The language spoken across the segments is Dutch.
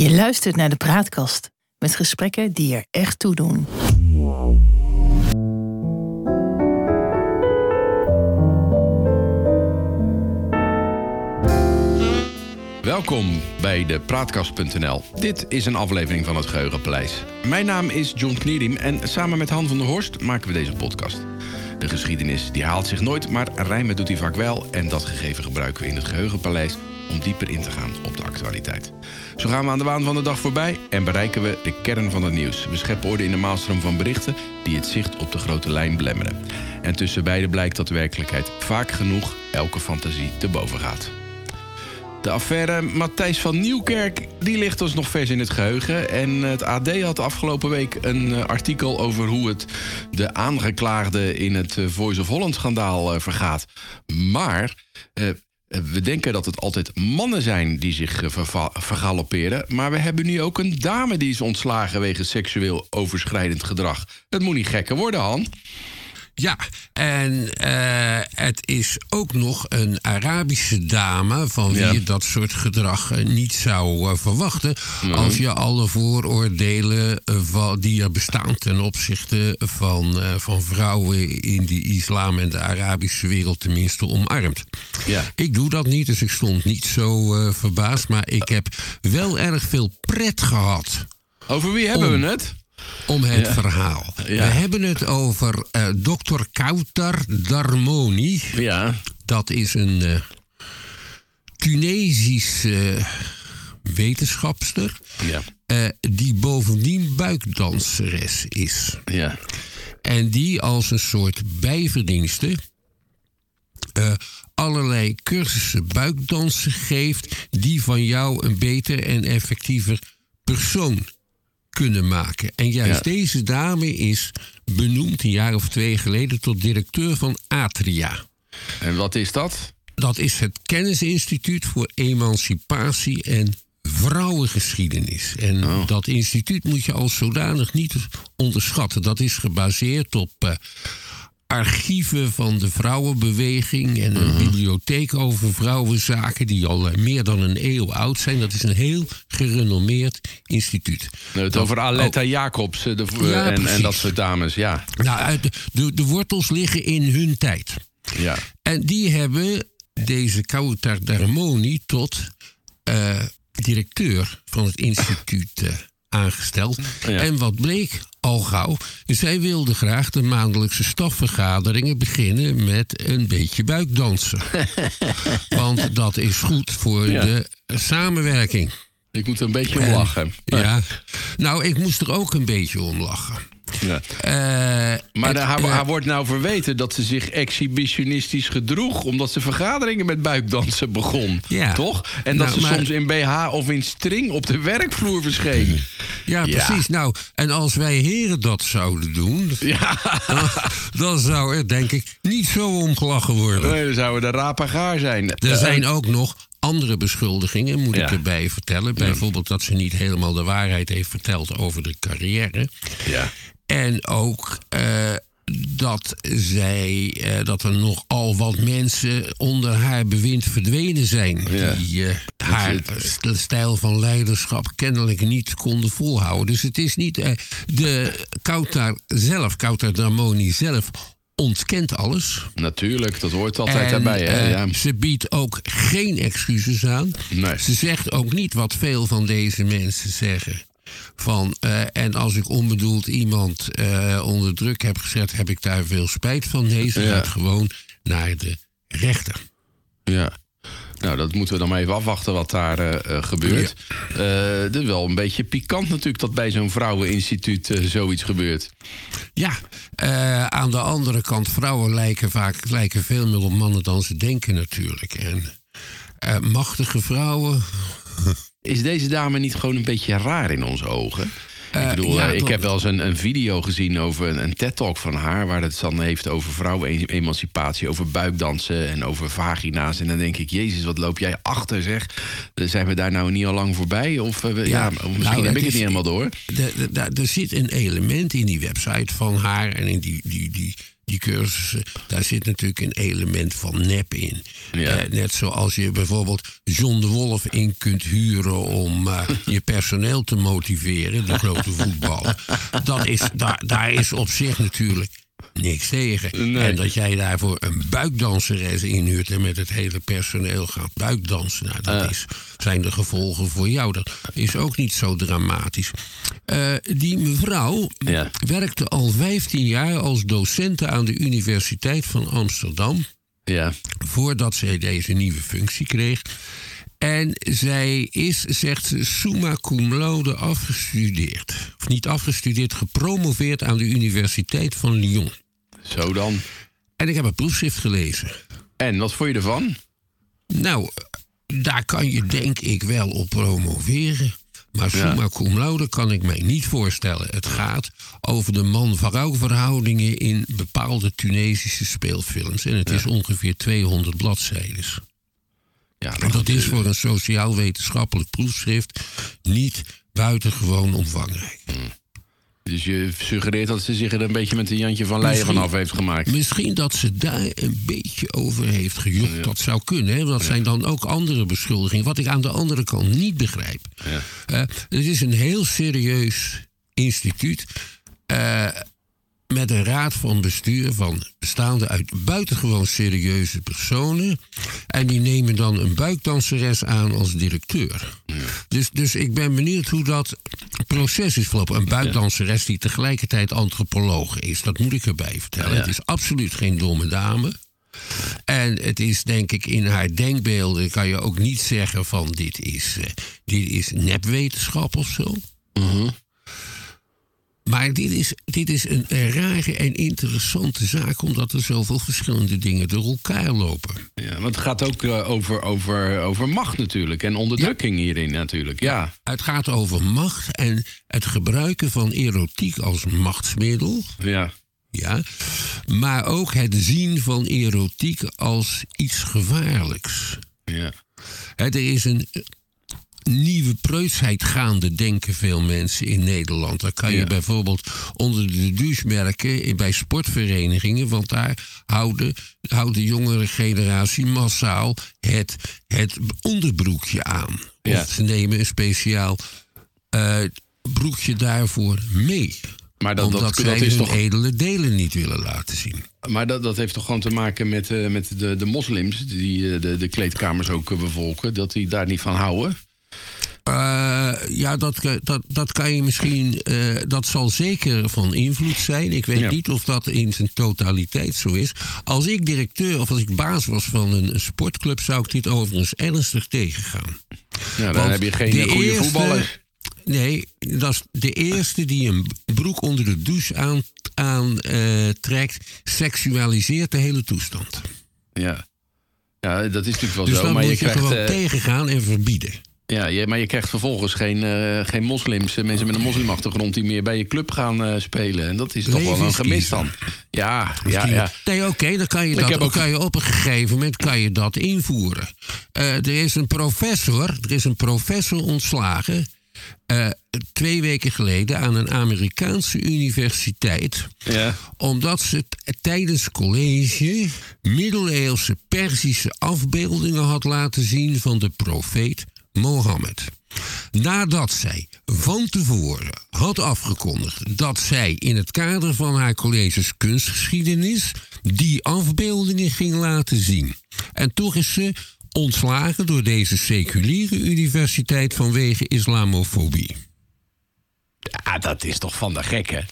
Je luistert naar de Praatkast met gesprekken die er echt toe doen. Welkom bij de Praatkast.nl. Dit is een aflevering van het Geheugenpaleis. Mijn naam is John Knierim en samen met Han van der Horst maken we deze podcast. De geschiedenis die haalt zich nooit, maar rijmen doet hij vaak wel. En dat gegeven gebruiken we in het Geheugenpaleis om dieper in te gaan op de actualiteit. Zo gaan we aan de waan van de dag voorbij en bereiken we de kern van het nieuws. We scheppen orde in de maalstroom van berichten die het zicht op de grote lijn belemmeren. En tussen beiden blijkt dat de werkelijkheid vaak genoeg elke fantasie te boven gaat. De affaire Matthijs van Nieuwkerk die ligt ons nog vers in het geheugen. En het AD had afgelopen week een eh, artikel over hoe het de aangeklaagde in het eh, Voice of Holland schandaal eh, vergaat. Maar eh, we denken dat het altijd mannen zijn die zich eh, vergalopperen. Maar we hebben nu ook een dame die is ontslagen wegens seksueel overschrijdend gedrag. Het moet niet gekker worden, Han. Ja, en eh, het is ook nog een Arabische dame van wie Ja. je dat soort gedrag eh, niet zou eh, verwachten. Als je alle vooroordelen die er bestaan ten opzichte van, van vrouwen in de islam en de Arabische wereld tenminste omarmt. Ja. Ik doe dat niet, dus ik stond niet zo verbaasd. Maar ik heb wel erg veel pret gehad Over wie hebben Om. we het? Om het verhaal. Ja. We hebben het over eh dokter Kautar Darmoni. Ja. Dat is een eh Tunesische eh, wetenschapster. Ja. eh, die bovendien buikdanseres is. Ja. En die als een soort bijverdienste allerlei cursussen buikdansen geeft. die van jou een beter en effectiever persoon kunnen maken. En juist Ja. deze dame is benoemd een jaar of twee geleden tot directeur van Atria. En wat is dat? Dat is het Kennisinstituut voor Emancipatie en Vrouwengeschiedenis. En Oh. dat instituut moet je als zodanig niet onderschatten. Dat is gebaseerd op eh, archieven van de vrouwenbeweging en een bibliotheek over vrouwenzaken die al eh, meer dan een eeuw oud zijn. Dat is een heel gerenommeerd instituut. Nou, het Dat- over Aletta Jacobs eh, de, Oh. Ja, en, en dat soort dames, ja. Nou, uit de, de, de wortels liggen in hun tijd. ja. En die hebben deze Kautar Darmoni tot eh, directeur van het instituut eh, aangesteld. Ja. En wat bleek al gauw? Zij wilde graag de maandelijkse stafvergaderingen beginnen met een beetje buikdansen. Want dat is goed voor Ja. de samenwerking. Ik moet er een beetje om En- lachen. Ja. Nou, ik moest er ook een beetje om lachen. Ja. Eh, Maar het, haar, eh, haar wordt nou verweten dat ze zich exhibitionistisch gedroeg... omdat ze vergaderingen met buikdansen begon. Ja. Toch? En dat Nou, ze maar- soms in BH of in string op de werkvloer verscheen. Ja, Ja. precies. Nou, en als wij heren dat zouden doen, Ja, dan zou er denk ik niet zo om gelachen worden. nee, dan zouden we de rapagaar zijn. Er Eh, zijn ook nog andere beschuldigingen, moet ik erbij vertellen. Bijvoorbeeld dat ze niet helemaal de waarheid heeft verteld over de carrière. Ja. En ook eh, dat, zij, eh, dat er nogal wat mensen onder haar bewind verdwenen zijn. Ja. Die eh, haar stijl van leiderschap kennelijk niet konden volhouden. Dus het is niet. de Kautar zelf, Kautar Dramoni zelf, ontkent alles. Natuurlijk, dat hoort altijd En, daarbij. Hè? ja. Ze biedt ook geen excuses aan. Nee. Ze zegt ook niet wat veel van deze mensen zeggen. Van, eh, en als ik onbedoeld iemand eh, onder druk heb gezet, heb ik daar veel spijt van. Nee, ze Ja. gaat gewoon naar de rechter. ja. Nou, dat moeten we dan maar even afwachten wat daar eh, gebeurt. Eh, Het is wel een beetje pikant natuurlijk dat bij zo'n vrouweninstituut zoiets gebeurt. Ja, aan de andere kant, vrouwen lijken vaak lijken veel meer op mannen dan ze denken natuurlijk. En machtige vrouwen. Is deze dame niet gewoon een beetje raar in onze ogen? ik bedoel, ja, eh, ik heb wel eens een, een video gezien over een, een TED-talk van haar... waar het dan heeft over vrouwenemancipatie, over buikdansen en over vagina's. En dan denk ik, jezus, wat loop jij achter, zeg. Eh, Zijn we daar nou niet al lang voorbij? Of eh, ja, Ja, misschien nou, heb ik het is- niet helemaal door. Er zit een element in die website van haar en in die, die, die, die cursussen, daar zit natuurlijk een element van nep in. Ja. Eh, net zoals je bijvoorbeeld John de Wolf in kunt huren om eh, je personeel te motiveren, de grote voetballer. Dat is, daar, daar is op zich natuurlijk niks tegen. Nee. En dat jij daarvoor een buikdanseres inhuurt en met het hele personeel gaat buikdansen, nou, dat is, zijn de gevolgen voor jou. Dat is ook niet zo dramatisch. Eh, die mevrouw Ja. werkte al 15 jaar als docente aan de Universiteit van Amsterdam Ja. voordat zij deze nieuwe functie kreeg. En zij is, zegt ze, summa cum laude afgestudeerd. Of niet afgestudeerd, gepromoveerd aan de Universiteit van Lyon. Zo dan. En ik heb een proefschrift gelezen. En wat vond je ervan? Nou, daar kan je denk ik wel op promoveren. Maar summa cum laude kan ik mij niet voorstellen. Het gaat over de man-vrouw verhoudingen in bepaalde Tunesische speelfilms. En het is ongeveer 200 bladzijden. Ja, dat is voor een sociaal-wetenschappelijk proefschrift niet buitengewoon omvangrijk. Dus je suggereert dat ze zich er een beetje met een Jantje van Leijen Misschien- vanaf heeft gemaakt. Misschien dat ze daar een beetje over heeft gejokt. Dat zou kunnen. Hè? Dat zijn dan ook andere beschuldigingen. Wat ik aan de andere kant niet begrijp. Ja. Eh, het is een heel serieus instituut. eh, met een raad van bestuur van bestaande uit buitengewoon serieuze personen. En die nemen dan een buikdanseres aan als directeur. Dus, dus ik ben benieuwd hoe dat proces is verlopen. Een buikdanseres die tegelijkertijd antropoloog is. Dat moet ik erbij vertellen. Ja. Het is absoluut geen domme dame. En het is denk ik in haar denkbeelden kan je ook niet zeggen van dit is, eh, dit is nepwetenschap of zo. Maar dit is, dit is een, rare en interessante zaak, omdat er zoveel verschillende dingen door elkaar lopen. Ja, want het gaat ook eh, over, over, over macht natuurlijk. En onderdrukking hierin natuurlijk. Ja. Het gaat over macht en het gebruiken van erotiek als machtsmiddel. Ja. Ja, maar ook het zien van erotiek als iets gevaarlijks. Ja. Er is een nieuwe preutsheid gaande, denken veel mensen in Nederland. Dat kan je Ja. bijvoorbeeld onder de douche merken bij sportverenigingen. Want daar houden, houdt de jongere generatie massaal het, het onderbroekje aan. Ja. Of ze nemen een speciaal eh, broekje daarvoor mee. Maar dat, omdat dat, zij dat is hun toch. edele delen niet willen laten zien. Maar dat, dat heeft toch gewoon te maken met, eh, met de, de moslims die eh, de, de kleedkamers ook bevolken. Dat die daar niet van houden. Eh, ja, dat, dat, dat kan je misschien. eh, dat zal zeker van invloed zijn. Ik weet Ja. niet of dat in zijn totaliteit zo is. Als ik directeur of als ik baas was van een, sportclub, zou ik dit overigens ernstig tegengaan. Ja, dan Want heb je geen de goede eerste- voetballer. Nee, dat is de eerste die een broek onder de douche aantrekt, aan, eh, trekt, seksualiseert de hele toestand. Ja. ja, dat is natuurlijk wel Dus zo. dan Maar moet je, je, krijgt, gewoon tegengaan en verbieden. Ja, maar je krijgt vervolgens geen, eh, geen moslims, eh, mensen met een moslimachtergrond die meer bij je club gaan eh, spelen. En dat is toch wel een gemis dan. Ja, ja, ja. Nee, oké, dan kan je, dat, ook- kan je op een gegeven moment kan je dat invoeren. Er is een professor, er is een professor ontslagen. twee weken geleden aan een Amerikaanse universiteit. ja. Omdat ze tijdens college middeleeuwse Perzische afbeeldingen had laten zien van de profeet Mohammed. Nadat zij van tevoren had afgekondigd dat zij in het kader van haar colleges kunstgeschiedenis die afbeeldingen ging laten zien. En toch is ze ontslagen door deze seculiere universiteit vanwege islamofobie. Ja, dat is toch van de gekke.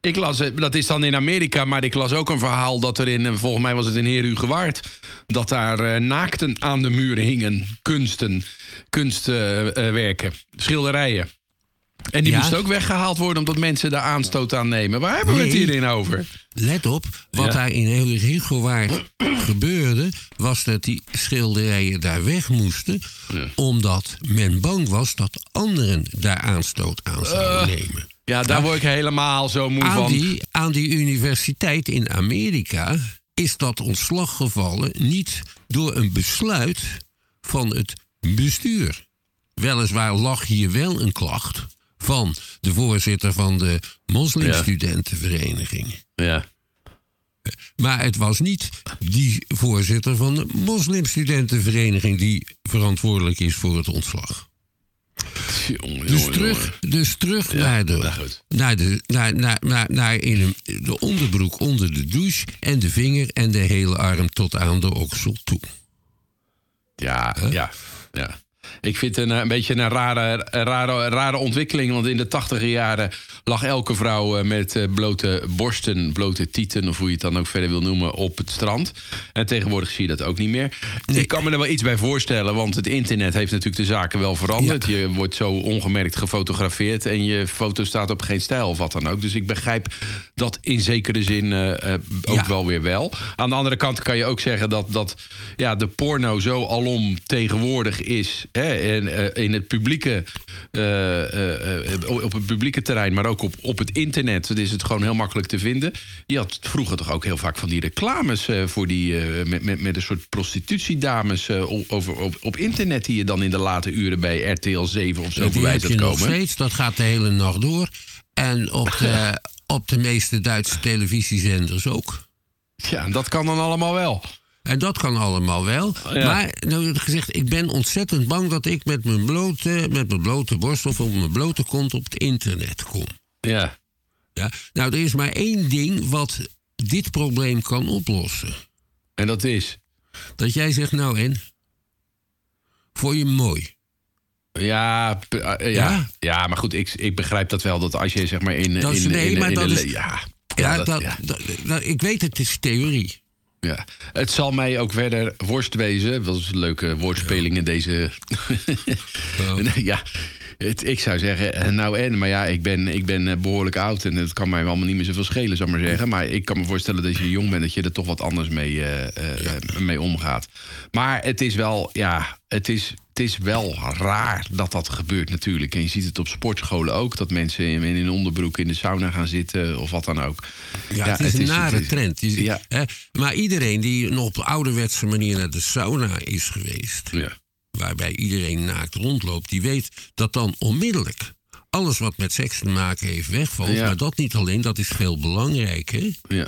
Ik las, eh, dat is dan in Amerika, maar ik las ook een verhaal dat er in, eh, volgens mij was het in Heerhugowaard, dat daar eh, naakten aan de muren hingen, kunsten, kunstwerken, schilderijen. En die Ja. moesten ook weggehaald worden omdat mensen daar aanstoot aan nemen. Waar hebben we het hierin over? Let op, wat Ja. daar in Heelrigowaard gebeurde... was dat die schilderijen daar weg moesten... omdat men bang was dat anderen daar aanstoot aan zouden nemen. Ja, daar word ik helemaal zo moe Aan van. die, aan die universiteit in Amerika is dat ontslag gevallen... niet door een besluit van het bestuur. Weliswaar lag hier wel een klacht van de voorzitter van de moslimstudentenvereniging. Ja. Maar het was niet die voorzitter van de moslimstudentenvereniging die verantwoordelijk is voor het ontslag. Jongen, Dus jongen, terug, jongen. dus terug Ja, naar, nou de, goed. naar, de, naar, naar, naar, naar in een, de onderbroek onder de douche en de vinger en de hele arm tot aan de oksel toe. Ja, ja, ja. Ik vind het een, een beetje een rare, rare, rare ontwikkeling. Want in de tachtiger jaren lag elke vrouw eh, met eh, blote borsten, blote tieten, of hoe je het dan ook verder wil noemen, op het strand. En tegenwoordig zie je dat ook niet meer. Ik kan me er wel iets bij voorstellen, want het internet heeft natuurlijk de zaken wel veranderd. Je wordt zo ongemerkt gefotografeerd en je foto staat op geen stijl of wat dan ook. Dus ik begrijp dat in zekere zin eh, eh, ook Ja. wel weer wel. Aan de andere kant kan je ook zeggen dat, dat ja, de porno zo alom tegenwoordig is. Hè, en, eh, in het publieke, eh, eh, op het publieke terrein, maar ook op, op het internet. Dat is het gewoon heel makkelijk te vinden. Je had vroeger toch ook heel vaak van die reclames voor die, met, met, met een soort prostitutiedames over, op, op internet. Die je dan in de late uren bij RTL 7 of zo voorbij je zat nog komen. steeds, dat gaat de hele nacht door. En op de, op de meeste Duitse televisiezenders ook. Ja, dat kan dan allemaal wel. En dat kan allemaal wel. Ja. Maar, nou gezegd, ik ben ontzettend bang dat ik met mijn blote, met mijn blote borst of op mijn blote kont op het internet kom. Ja. Ja? Nou, er is maar één ding wat dit probleem kan oplossen. En dat is. Dat jij zegt, nou en? Voor je mooi. Ja, eh, ja. Ja? ja. maar goed, ik, ik begrijp dat wel. Dat als je zeg maar in. Dat in, nee, in, maar in dat de is- le- Ja, Ja, dat- dat, ja, dat- dat- ik weet het, het is theorie. Ja. Het zal mij ook verder worst wezen. Dat is een leuke woordspeling in deze. ja. Het, ik zou zeggen, eh, nou en, maar ja, ik ben, ik ben eh, behoorlijk oud en het kan mij allemaal niet meer zoveel schelen, zou ik maar zeggen. Maar ik kan me voorstellen dat je jong bent, dat je er toch wat anders mee, eh, mee omgaat. Maar het is wel, ja, het is, het is wel raar dat dat gebeurt natuurlijk. En je ziet het op sportscholen ook, dat mensen in, in een onderbroek in de sauna gaan zitten of wat dan ook. Ja, het is een nare is- trend. Het is- Ja. hè, maar iedereen die nog op ouderwetse manier naar de sauna is geweest... Ja. waarbij iedereen naakt rondloopt... die weet dat dan onmiddellijk alles wat met seks te maken heeft wegvalt. Maar dat niet alleen, dat is veel belangrijker... Ja.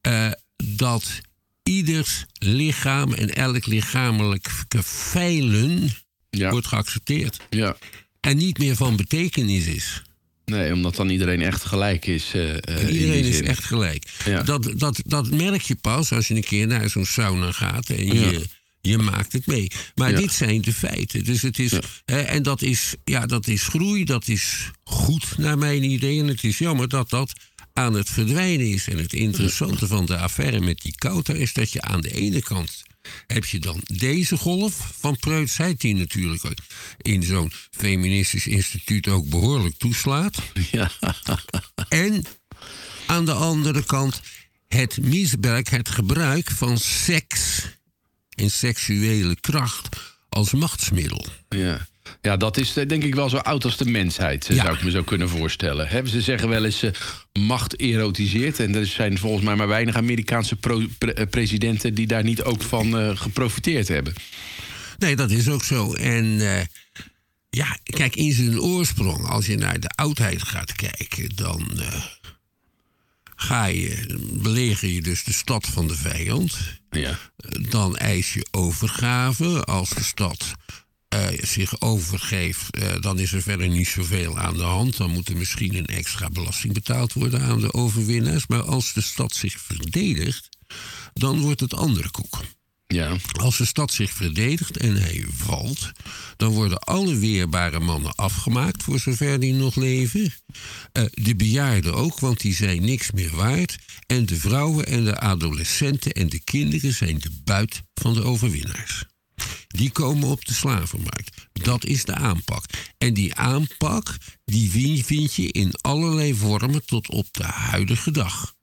eh, dat ieders lichaam en elk lichamelijke feilen Ja. wordt geaccepteerd. ja. En niet meer van betekenis is. Nee, omdat dan iedereen echt gelijk is. eh, eh, Iedereen is echt gelijk. Ja. Dat, dat, dat merk je pas als je een keer naar zo'n sauna gaat en Ja. je, je maakt het mee. Maar Ja. dit zijn de feiten. Dus het is, hè, en dat is, ja, dat is groei, dat is goed naar mijn idee. En het is jammer dat dat aan het verdwijnen is. En het interessante van de affaire met die kouter is dat je aan de ene kant heb je dan deze golf van preutsheid... die natuurlijk in zo'n feministisch instituut ook behoorlijk toeslaat. Ja. En aan de andere kant het misbruik, het gebruik van seks en seksuele kracht als machtsmiddel. Ja. Ja, dat is eh, denk ik wel zo oud als de mensheid, eh, Ja. zou ik me zo kunnen voorstellen. Ze zeggen wel eens eh, macht erotiseert. En er zijn volgens mij maar weinig Amerikaanse pre- presidenten die daar niet ook van geprofiteerd hebben. Nee, dat is ook zo. En ja, kijk, in zijn oorsprong, als je naar de oudheid gaat kijken, dan ga je, beleger je dus de stad van de vijand. Ja. Dan eis je overgave. Als de stad zich overgeeft, eh, dan is er verder niet zoveel aan de hand. Dan moet er misschien een extra belasting betaald worden aan de overwinnaars. Maar als de stad zich verdedigt, dan wordt het andere koek. Ja. Als de stad zich verdedigt en hij valt, dan worden alle weerbare mannen afgemaakt, voor zover die nog leven. Eh, de bejaarden ook, want die zijn niks meer waard. En de vrouwen en de adolescenten en de kinderen zijn de buit van de overwinnaars. Die komen op de slavenmarkt. Dat is de aanpak. En die aanpak, die vin- vind je in allerlei vormen tot op de huidige dag.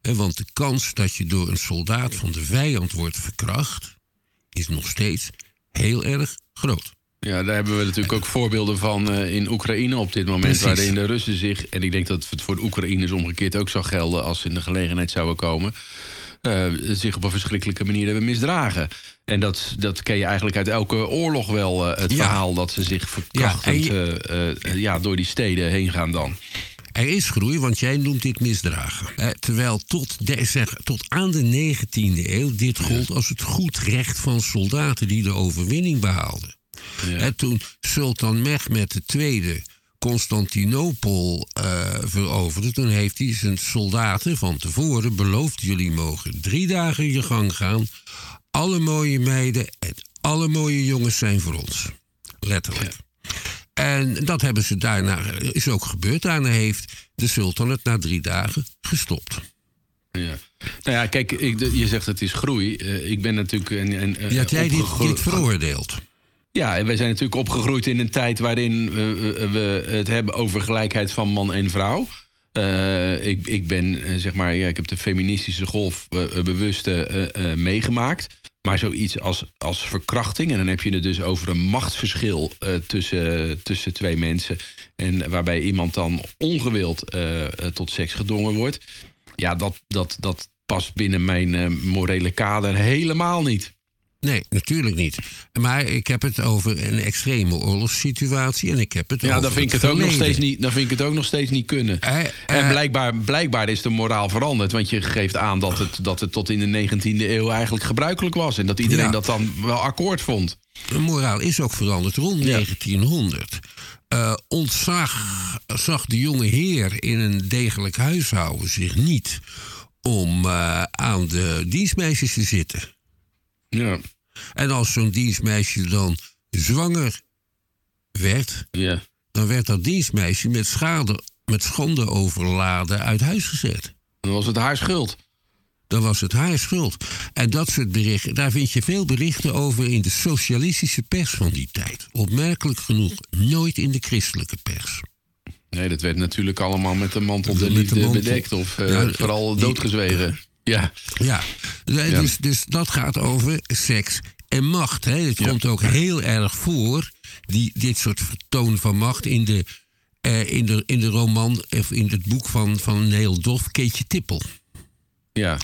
Want de kans dat je door een soldaat van de vijand wordt verkracht, is nog steeds heel erg groot. Ja, daar hebben we natuurlijk ook voorbeelden van eh, in Oekraïne op dit moment. Precies. Waarin de Russen zich, en ik denk dat het voor de Oekraïners omgekeerd ook zou gelden als ze in de gelegenheid zouden komen. Eh, zich op een verschrikkelijke manier hebben misdragen. En dat, dat ken je eigenlijk uit elke oorlog wel, eh, het Ja. verhaal dat ze zich verkrachtend Ja, en eh, ja, door die steden heen gaan dan. Er is groei, want jij noemt dit misdragen. Eh, terwijl tot, de, zeg, tot aan de 19e eeuw dit gold als het goed recht van soldaten die de overwinning behaalden. Ja. En toen Sultan Mehmed II Constantinopel eh, veroverde, toen heeft hij zijn soldaten van tevoren beloofd: jullie mogen drie dagen je gang gaan. Alle mooie meiden en alle mooie jongens zijn voor ons. Letterlijk. En dat hebben ze daarna, is ook gebeurd. Daarna heeft de sultan het na drie dagen gestopt. Ja. Nou ja, kijk, ik, je zegt het is groei. Eh, ik ben natuurlijk... Een, een, had jij dit, veroordeeld? Ja, en wij zijn natuurlijk opgegroeid in een tijd waarin we, het hebben over gelijkheid van man en vrouw. Eh, ik, ik ben, eh, zeg maar, ja, ik heb de feministische golf eh, bewust meegemaakt. Maar zoiets als, als verkrachting, en dan heb je het dus over een machtsverschil tussen, tussen twee mensen. En waarbij iemand dan ongewild tot seks gedwongen wordt. Ja, dat, dat, dat past binnen mijn morele kader helemaal niet. Nee, natuurlijk niet. Maar ik heb het over een extreme oorlogssituatie en ik heb het Ja, over dan vind ik het ook nog steeds niet, dan vind ik het ook nog steeds niet kunnen. Eh, eh, en blijkbaar, blijkbaar is de moraal veranderd. Want je geeft aan dat het, dat het tot in de 19e eeuw eigenlijk gebruikelijk was. En dat iedereen Ja. dat dan wel akkoord vond. De moraal is ook veranderd rond Ja. 1900. Eh, ontzag zag de jonge heer in een degelijk huishouden zich niet om eh, aan de dienstmeisjes te zitten. Ja. En als zo'n dienstmeisje dan zwanger werd, ja. dan werd dat dienstmeisje met, schade, met schande overladen uit huis gezet. Dan was het haar schuld. Dan was het haar schuld. En dat soort berichten, daar vind je veel berichten over in de socialistische pers van die tijd. Opmerkelijk genoeg nooit in de christelijke pers. Nee, dat werd natuurlijk allemaal met de mantel de de liefde mantel. bedekt. Of eh, Ja, vooral doodgezwegen. Ja. Ja, Dus, dus dat gaat over seks en macht. Hè. Het Ja. komt ook heel erg voor, die, dit soort vertoon van macht, in de, eh, in de, in de roman, of in het boek van, van Neil Doff, Keetje Tippel. ja.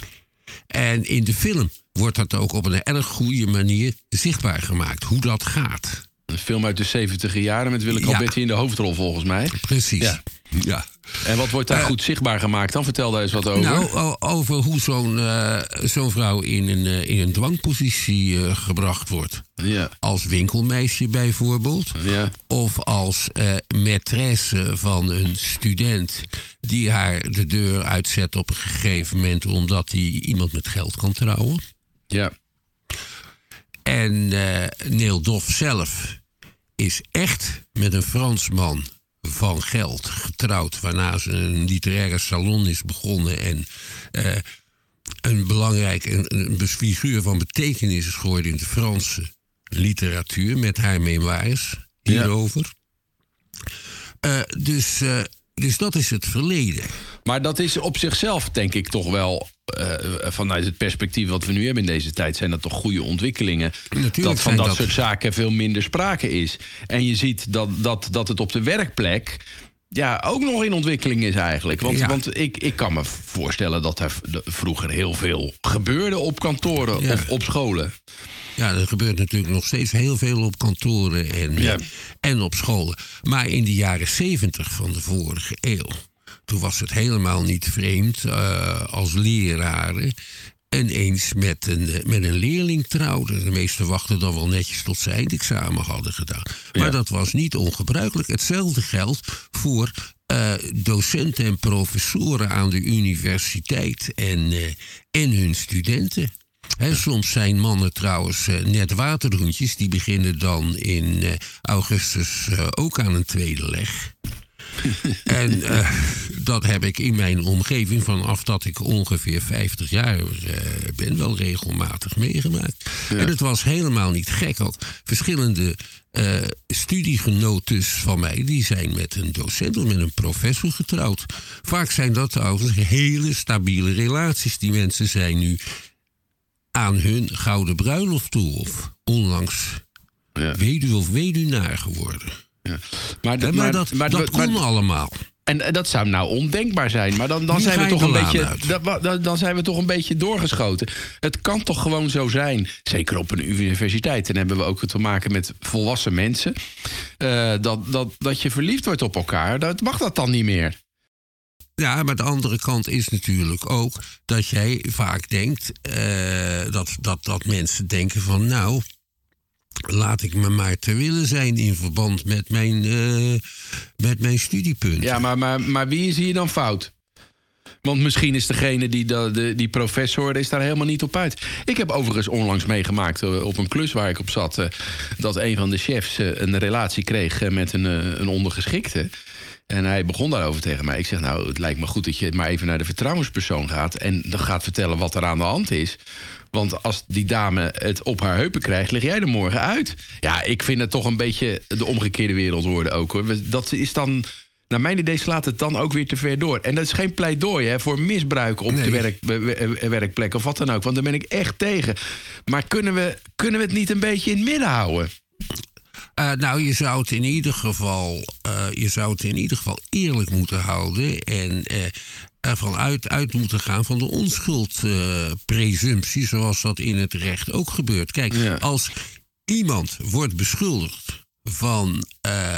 En in de film wordt dat ook op een erg goede manier zichtbaar gemaakt, hoe dat gaat. Een film uit de 70 jaren met Willeke. Alberti in de hoofdrol volgens mij. Precies. Ja. ja. En wat wordt daar Eh, goed zichtbaar gemaakt dan? Vertel daar eens wat over. Nou, over hoe zo'n eh, zo'n vrouw in een, eh, in een dwangpositie gebracht wordt. ja. Als winkelmeisje bijvoorbeeld. Ja. Of als maîtresse van een student die haar de deur uitzet op een gegeven moment omdat hij iemand met geld kan trouwen. Ja. En Neil Doff zelf is echt met een Fransman van geld getrouwd, waarna ze een literaire salon is begonnen en eh, een belangrijk een, een figuur van betekenis is geworden in de Franse literatuur met haar memoires hierover. Eh, dus, eh, dus dat is het verleden. Maar dat is op zichzelf, denk ik, toch wel. eh, vanuit het perspectief wat we nu hebben in deze tijd, zijn dat toch goede ontwikkelingen. Natuurlijk dat van dat, dat- soort zaken veel minder sprake is. En je ziet dat, dat, dat het op de werkplek. Ja, ook nog in ontwikkeling is eigenlijk. Want, Ja. want ik, ik kan me voorstellen dat er vroeger heel veel gebeurde op kantoren Ja. of op scholen. Ja, er gebeurt natuurlijk nog steeds heel veel op kantoren en, Ja. en op scholen. Maar in de jaren zeventig van de vorige eeuw, toen was het helemaal niet vreemd eh, als leraren ineens met een, eh, met een leerling trouwden. De meesten wachten dan wel netjes tot ze eindexamen hadden gedaan. Maar Ja. dat was niet ongebruikelijk. Hetzelfde geldt voor eh, docenten en professoren aan de universiteit en, en hun studenten. Hè, soms zijn mannen trouwens eh, net waterhoentjes. Die beginnen dan in eh, augustus eh, ook aan een tweede leg. en dat heb ik in mijn omgeving vanaf dat ik ongeveer 50 jaar ben wel regelmatig meegemaakt. En het was helemaal niet gek ook. Verschillende eh, studiegenotes van mij die zijn met een docent of met een professor getrouwd. Vaak zijn dat trouwens hele stabiele relaties. Die mensen zijn nu aan hun gouden bruiloft toe of onlangs Ja. weduwe of weduwnaar geworden. Ja. Maar, Ja, maar, dat, maar- dat kon allemaal. En eh, dat zou nou ondenkbaar zijn. Maar dan, dan, Nu zijn, we toch een beetje, dan- dan, dan zijn we toch een beetje doorgeschoten. Het kan toch gewoon zo zijn. Zeker op een universiteit. En hebben we ook te maken met volwassen mensen. eh, dat, dat, dat je verliefd wordt op elkaar. Dat mag dat dan niet meer. Ja, maar de andere kant is natuurlijk ook dat jij vaak denkt eh, dat, dat, dat mensen denken van nou, laat ik me maar te willen zijn in verband met mijn, uh, met mijn studiepunt. Ja, maar, maar, maar wie is hier dan fout? Want misschien is degene die, de, die professor is daar helemaal niet op uit. Ik heb overigens onlangs meegemaakt eh, op een klus waar ik op zat... Dat een van de chefs een relatie kreeg met een, een ondergeschikte. En hij begon daarover tegen mij. Ik zeg, nou, het lijkt me goed dat je maar even naar de vertrouwenspersoon gaat... en dan gaat vertellen wat er aan de hand is. Want als die dame het op haar heupen krijgt, lig jij er morgen uit. Ja, ik vind het toch een beetje de omgekeerde wereld worden ook. hoor. Dat is dan... Naar mijn idee slaat het dan ook weer te ver door. En dat is geen pleidooi hè, voor misbruik op de werk, werkplek of wat dan ook. Want daar ben ik echt tegen. Maar kunnen we, kunnen we het niet een beetje in het midden houden? Uh, nou, je zou het in ieder geval, uh, je zou het in ieder geval eerlijk moeten houden. En uh, ervan uit, uit moeten gaan van de onschuldpresumptie, zoals dat in het recht ook gebeurt. Kijk, als iemand wordt beschuldigd van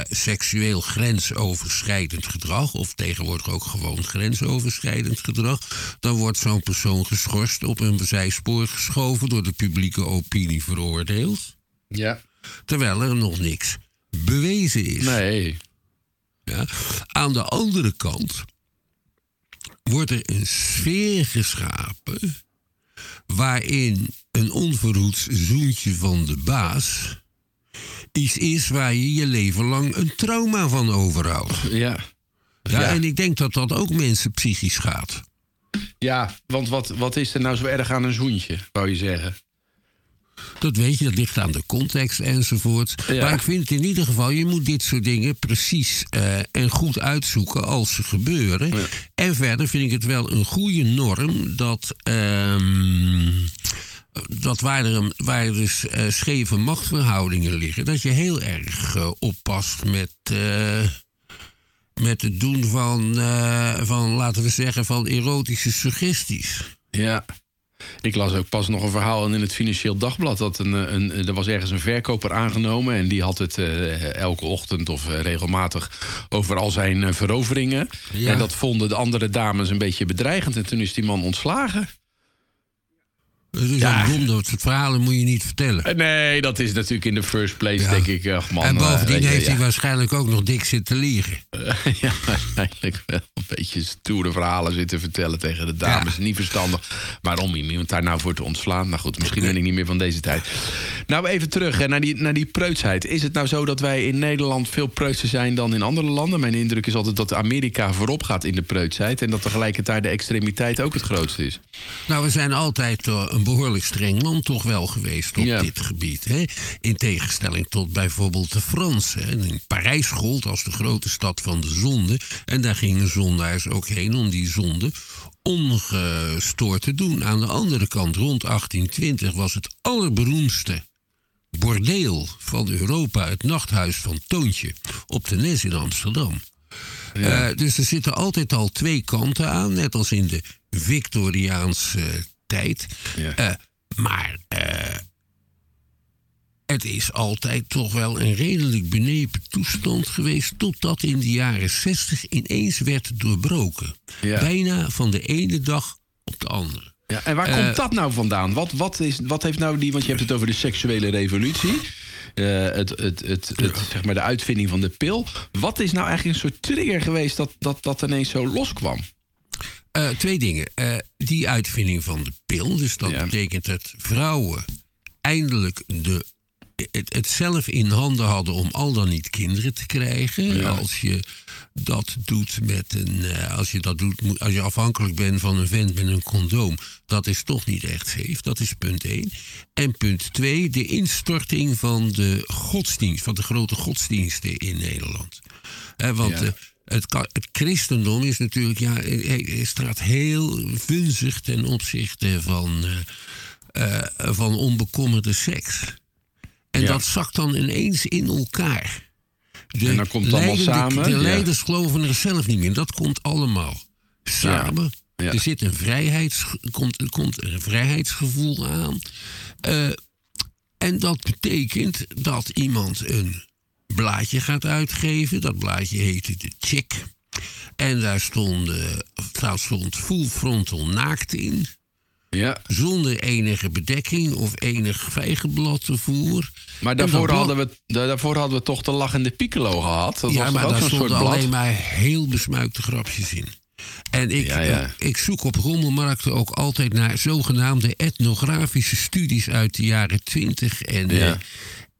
seksueel grensoverschrijdend gedrag, of tegenwoordig ook gewoon grensoverschrijdend gedrag, dan wordt zo'n persoon geschorst, op een zijspoor geschoven, door de publieke opinie veroordeeld. Ja. Terwijl er nog niks bewezen is. Nee. Ja. Aan de andere kant wordt er een sfeer geschapen waarin een onverhoeds zoentje van de baas iets is waar je je leven lang een trauma van overhoudt. Ja. Ja, ja. En ik denk dat dat ook mensen psychisch gaat. Ja, want wat, wat is er nou zo erg aan een zoentje, wou je zeggen? Dat weet je, dat ligt aan de context enzovoort. Maar ik vind in ieder geval, je moet dit soort dingen precies uh, en goed uitzoeken als ze gebeuren. En verder vind ik het wel een goede norm dat. Uh, dat waar er, waar er dus, uh, scheve machtsverhoudingen liggen, dat je heel erg uh, oppast met, met het doen van, van, laten we zeggen, van erotische suggesties. Ja. Ik las ook pas nog een verhaal in het Financieel Dagblad. Dat een, een, er was ergens een verkoper aangenomen. En die had het uh, elke ochtend of uh, regelmatig over al zijn uh, veroveringen. Ja. En dat vonden de andere dames een beetje bedreigend. En toen is die man ontslagen. Het is ja. dom, dat soort verhalen moet je niet vertellen. Nee, dat is natuurlijk in de first place, ja. denk ik. Ach man, en bovendien uh, heeft hij waarschijnlijk ook nog dik zitten liegen. Uh, ja, waarschijnlijk wel een beetje stoere verhalen zitten vertellen tegen de dames. Niet verstandig. Waarom iemand daar nou voor te ontslaan? Nou goed, misschien ben ik niet meer van deze tijd. Nou, even terug hè, naar, die, naar die preutsheid. Is het nou zo dat wij in Nederland veel preutser zijn dan in andere landen? Mijn indruk is altijd dat Amerika voorop gaat in de preutsheid... en dat tegelijkertijd de extremiteit ook het grootste is. Nou, we zijn altijd uh, een behoorlijk streng land toch wel geweest op ja. dit gebied. Hè? In tegenstelling tot bijvoorbeeld de Fransen. In Parijs gold als de grote stad van de zonde. En daar gingen zondaars ook heen om die zonde ongestoord te doen. Aan de andere kant, rond 1820 was het allerberoemdste bordeel van Europa het nachthuis van Toontje op de Nes in Amsterdam. Ja. Uh, dus er zitten altijd al twee kanten aan, net als in de Victoriaanse tijd. Ja. Uh, maar uh, het is altijd toch wel een redelijk benepen toestand geweest. Totdat in de jaren 60 ineens werd doorbroken. Ja. Bijna van de ene dag op de andere. Ja, en waar komt dat nou vandaan? Wat, wat, is, wat heeft nou die. Want je hebt het over de seksuele revolutie. Uh, het, het, het, het, zeg maar de uitvinding van de pil. Wat is nou eigenlijk een soort trigger geweest dat dat, dat ineens zo loskwam? Uh, twee dingen. Uh, die uitvinding van de pil. Dus dat ja. betekent dat vrouwen eindelijk de, het, het, zelf in handen hadden om al dan niet kinderen te krijgen. Ja. Als je dat doet met een. Uh, als je dat doet, als je afhankelijk bent van een vent met een condoom. Dat is toch niet echt safe. Dat is punt één. En punt twee, de instorting van de godsdienst, van de grote godsdiensten in Nederland. want. Ja. Het, het, christendom is natuurlijk, ja, staat heel vunzig ten opzichte van, uh, uh, van onbekommerde seks. En ja. dat zakt dan ineens in elkaar. De en dan komt het allemaal samen. De, de leiders geloven er zelf niet meer. Dat komt allemaal samen. Ja. Er zit een, vrijheids, komt, komt een vrijheidsgevoel aan. Uh, en dat betekent dat iemand een blaadje gaat uitgeven. Dat blaadje heette de Check. En daar stond, daar stond full frontal naakt in. Ja. Zonder enige bedekking of enig vijgenbladvervoer. Maar daarvoor hadden, we, daarvoor hadden we toch de lachende piccolo gehad. Dat ja, was maar daar stonden alleen maar heel besmuikte grapjes in. En ik, ja, ja. Eh, ik zoek op rommelmarkten ook altijd naar zogenaamde etnografische studies uit de jaren 20 en, ja. uh,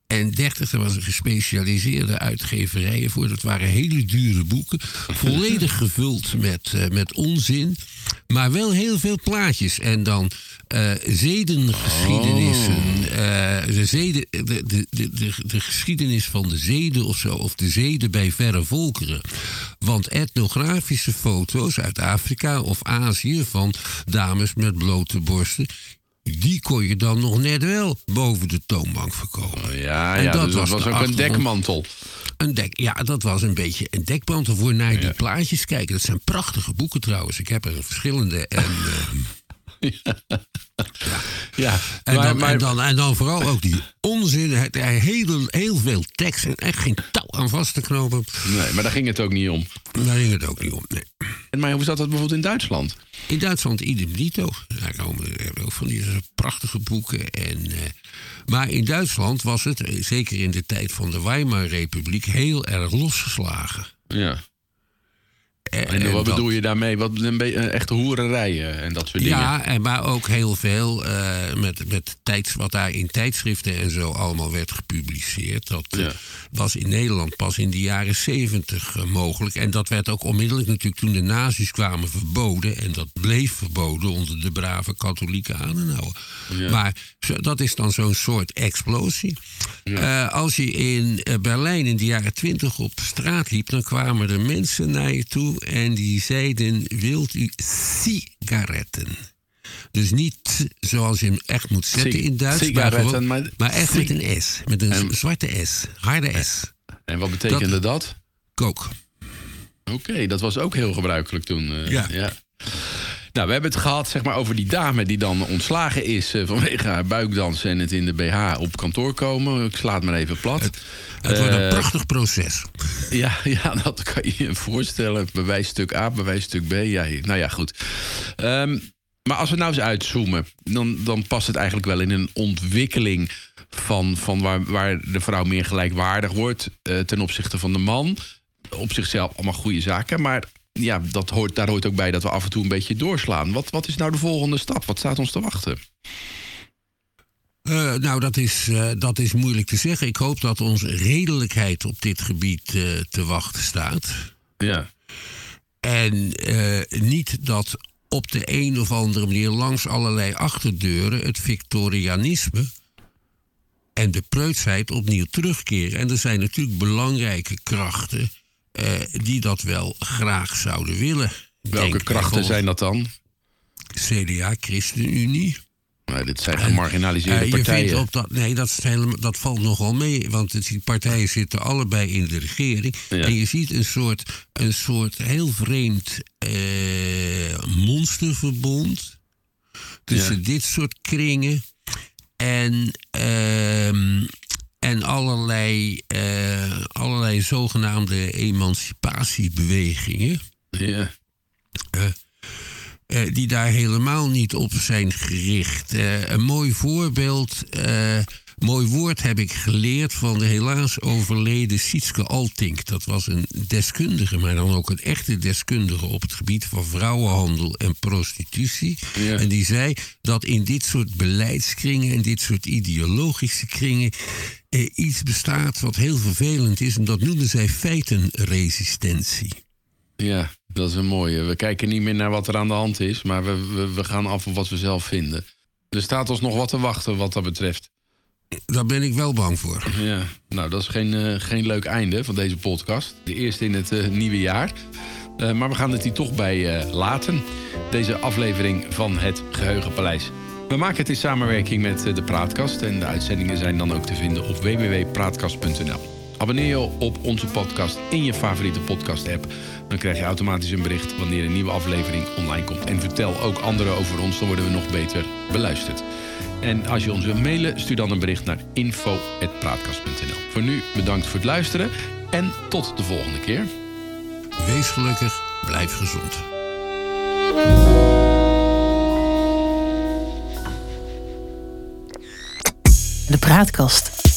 en 30. Er was een gespecialiseerde uitgeverijen voor. Dat waren hele dure boeken. volledig gevuld met, uh, met onzin. Maar wel heel veel plaatjes. En dan uh, zedengeschiedenissen. Uh, de, zeden, de, de, de, de, geschiedenis van de zeden of zo. Of de zeden bij verre volkeren. Want etnografische foto's uit Afrika of Azië van dames met blote borsten die kon je dan nog net wel boven de toonbank verkopen. Ja, en ja, dat dus was, was ook een dekmantel. Een dek, ja, dat was een beetje een dekmantel voor naar die plaatjes kijken. Dat zijn prachtige boeken trouwens. Ik heb er verschillende. En, uh, ja. Ja. En, maar, dan, maar, en, dan, en dan vooral ook die onzin. Het, heel, heel veel tekst en echt geen touw aan vast te knopen. Nee, maar daar ging het ook niet om. Daar ging het ook niet om, nee. En maar hoe zat dat bijvoorbeeld in Duitsland? In Duitsland idem dito. Daar komen ook van die prachtige boeken. En, uh, maar in Duitsland was het, eh, zeker in de tijd van de Weimar-republiek, heel erg losgeslagen. Ja. En, wat bedoel je daarmee? Wat, een eh, echte hoererijen en dat soort dingen? Ja, en maar ook heel veel uh, met, met tijds, wat daar in tijdschriften en zo allemaal werd gepubliceerd. Dat ja. was in Nederland pas in de jaren zeventig uh, mogelijk. En dat werd ook onmiddellijk natuurlijk toen de nazi's kwamen verboden. En dat bleef verboden onder de brave katholieke aanhouden. Ja. Maar zo, dat is dan zo'n soort explosie. Ja. als je in Berlijn in de jaren twintig op straat liep, dan kwamen er mensen naar je toe en die zeiden: Wilt u sigaretten? Dus niet zoals je hem echt moet zetten in Duits, maar, echt met een S. Met een zwarte S, harde S. En wat betekende dat? Kook. Oké, dat was ook heel gebruikelijk toen. Uh, ja. ja. Nou, we hebben het gehad zeg maar, over die dame die dan ontslagen is uh, vanwege haar buikdansen en het in de BH op kantoor komen. Ik sla het maar even plat. Het wordt een eh, prachtig proces. Ja, ja, dat kan je je voorstellen. Bewijsstuk A, bewijsstuk B. Ja, nou ja, goed. Um, maar als we nou eens uitzoomen, dan, dan past het eigenlijk wel in een ontwikkeling van, van waar, waar de vrouw meer gelijkwaardig wordt uh, ten opzichte van de man. Op zichzelf allemaal goede zaken. Maar ja, dat hoort, daar hoort ook bij dat we af en toe een beetje doorslaan. Wat, wat is nou de volgende stap? Wat staat ons te wachten? Uh, nou, dat is, uh, dat is moeilijk te zeggen. Ik hoop dat onze redelijkheid op dit gebied uh, te wachten staat. Ja. En niet dat op de een of andere manier langs allerlei achterdeuren het Victorianisme en de preutsheid opnieuw terugkeren. En er zijn natuurlijk belangrijke krachten die dat wel graag zouden willen. Welke krachten zijn dat dan? CDA, ChristenUnie. Nee, dit zijn gemarginaliseerde uh, partijen. Op dat, nee, dat, helemaal, dat valt nogal mee. Want die partijen zitten allebei in de regering. En je ziet een soort, een soort heel vreemd uh, monsterverbond. Tussen dit soort kringen. En, uh, en allerlei, uh, allerlei zogenaamde emancipatiebewegingen. Ja. Uh, die daar helemaal niet op zijn gericht. Een mooi voorbeeld, mooi woord heb ik geleerd van de helaas overleden Sietske Altink. Dat was een deskundige, maar dan ook een echte deskundige op het gebied van vrouwenhandel en prostitutie. Ja. En die zei dat in dit soort beleidskringen en dit soort ideologische kringen iets bestaat wat heel vervelend is. En dat noemden zij feitenresistentie. Ja, dat is een mooie. We kijken niet meer naar wat er aan de hand is, maar we, we, we gaan af op wat we zelf vinden. Er staat ons nog wat te wachten wat dat betreft. Daar ben ik wel bang voor. Ja, nou dat is geen, uh, geen leuk einde van deze podcast. De eerste in het uh, nieuwe jaar. Uh, maar we gaan het hier toch bij laten. Deze aflevering van het Geheugenpaleis. We maken het in samenwerking met de Praatkast. En de uitzendingen zijn dan ook te vinden op www.praatkast.nl. Abonneer je op onze podcast in je favoriete podcast-app. Dan krijg je automatisch een bericht wanneer een nieuwe aflevering online komt. En vertel ook anderen over ons, dan worden we nog beter beluisterd. En als je ons wilt mailen, stuur dan een bericht naar info.praatkast.nl. Voor nu bedankt voor het luisteren en tot de volgende keer. Wees gelukkig, blijf gezond. De Praatkast.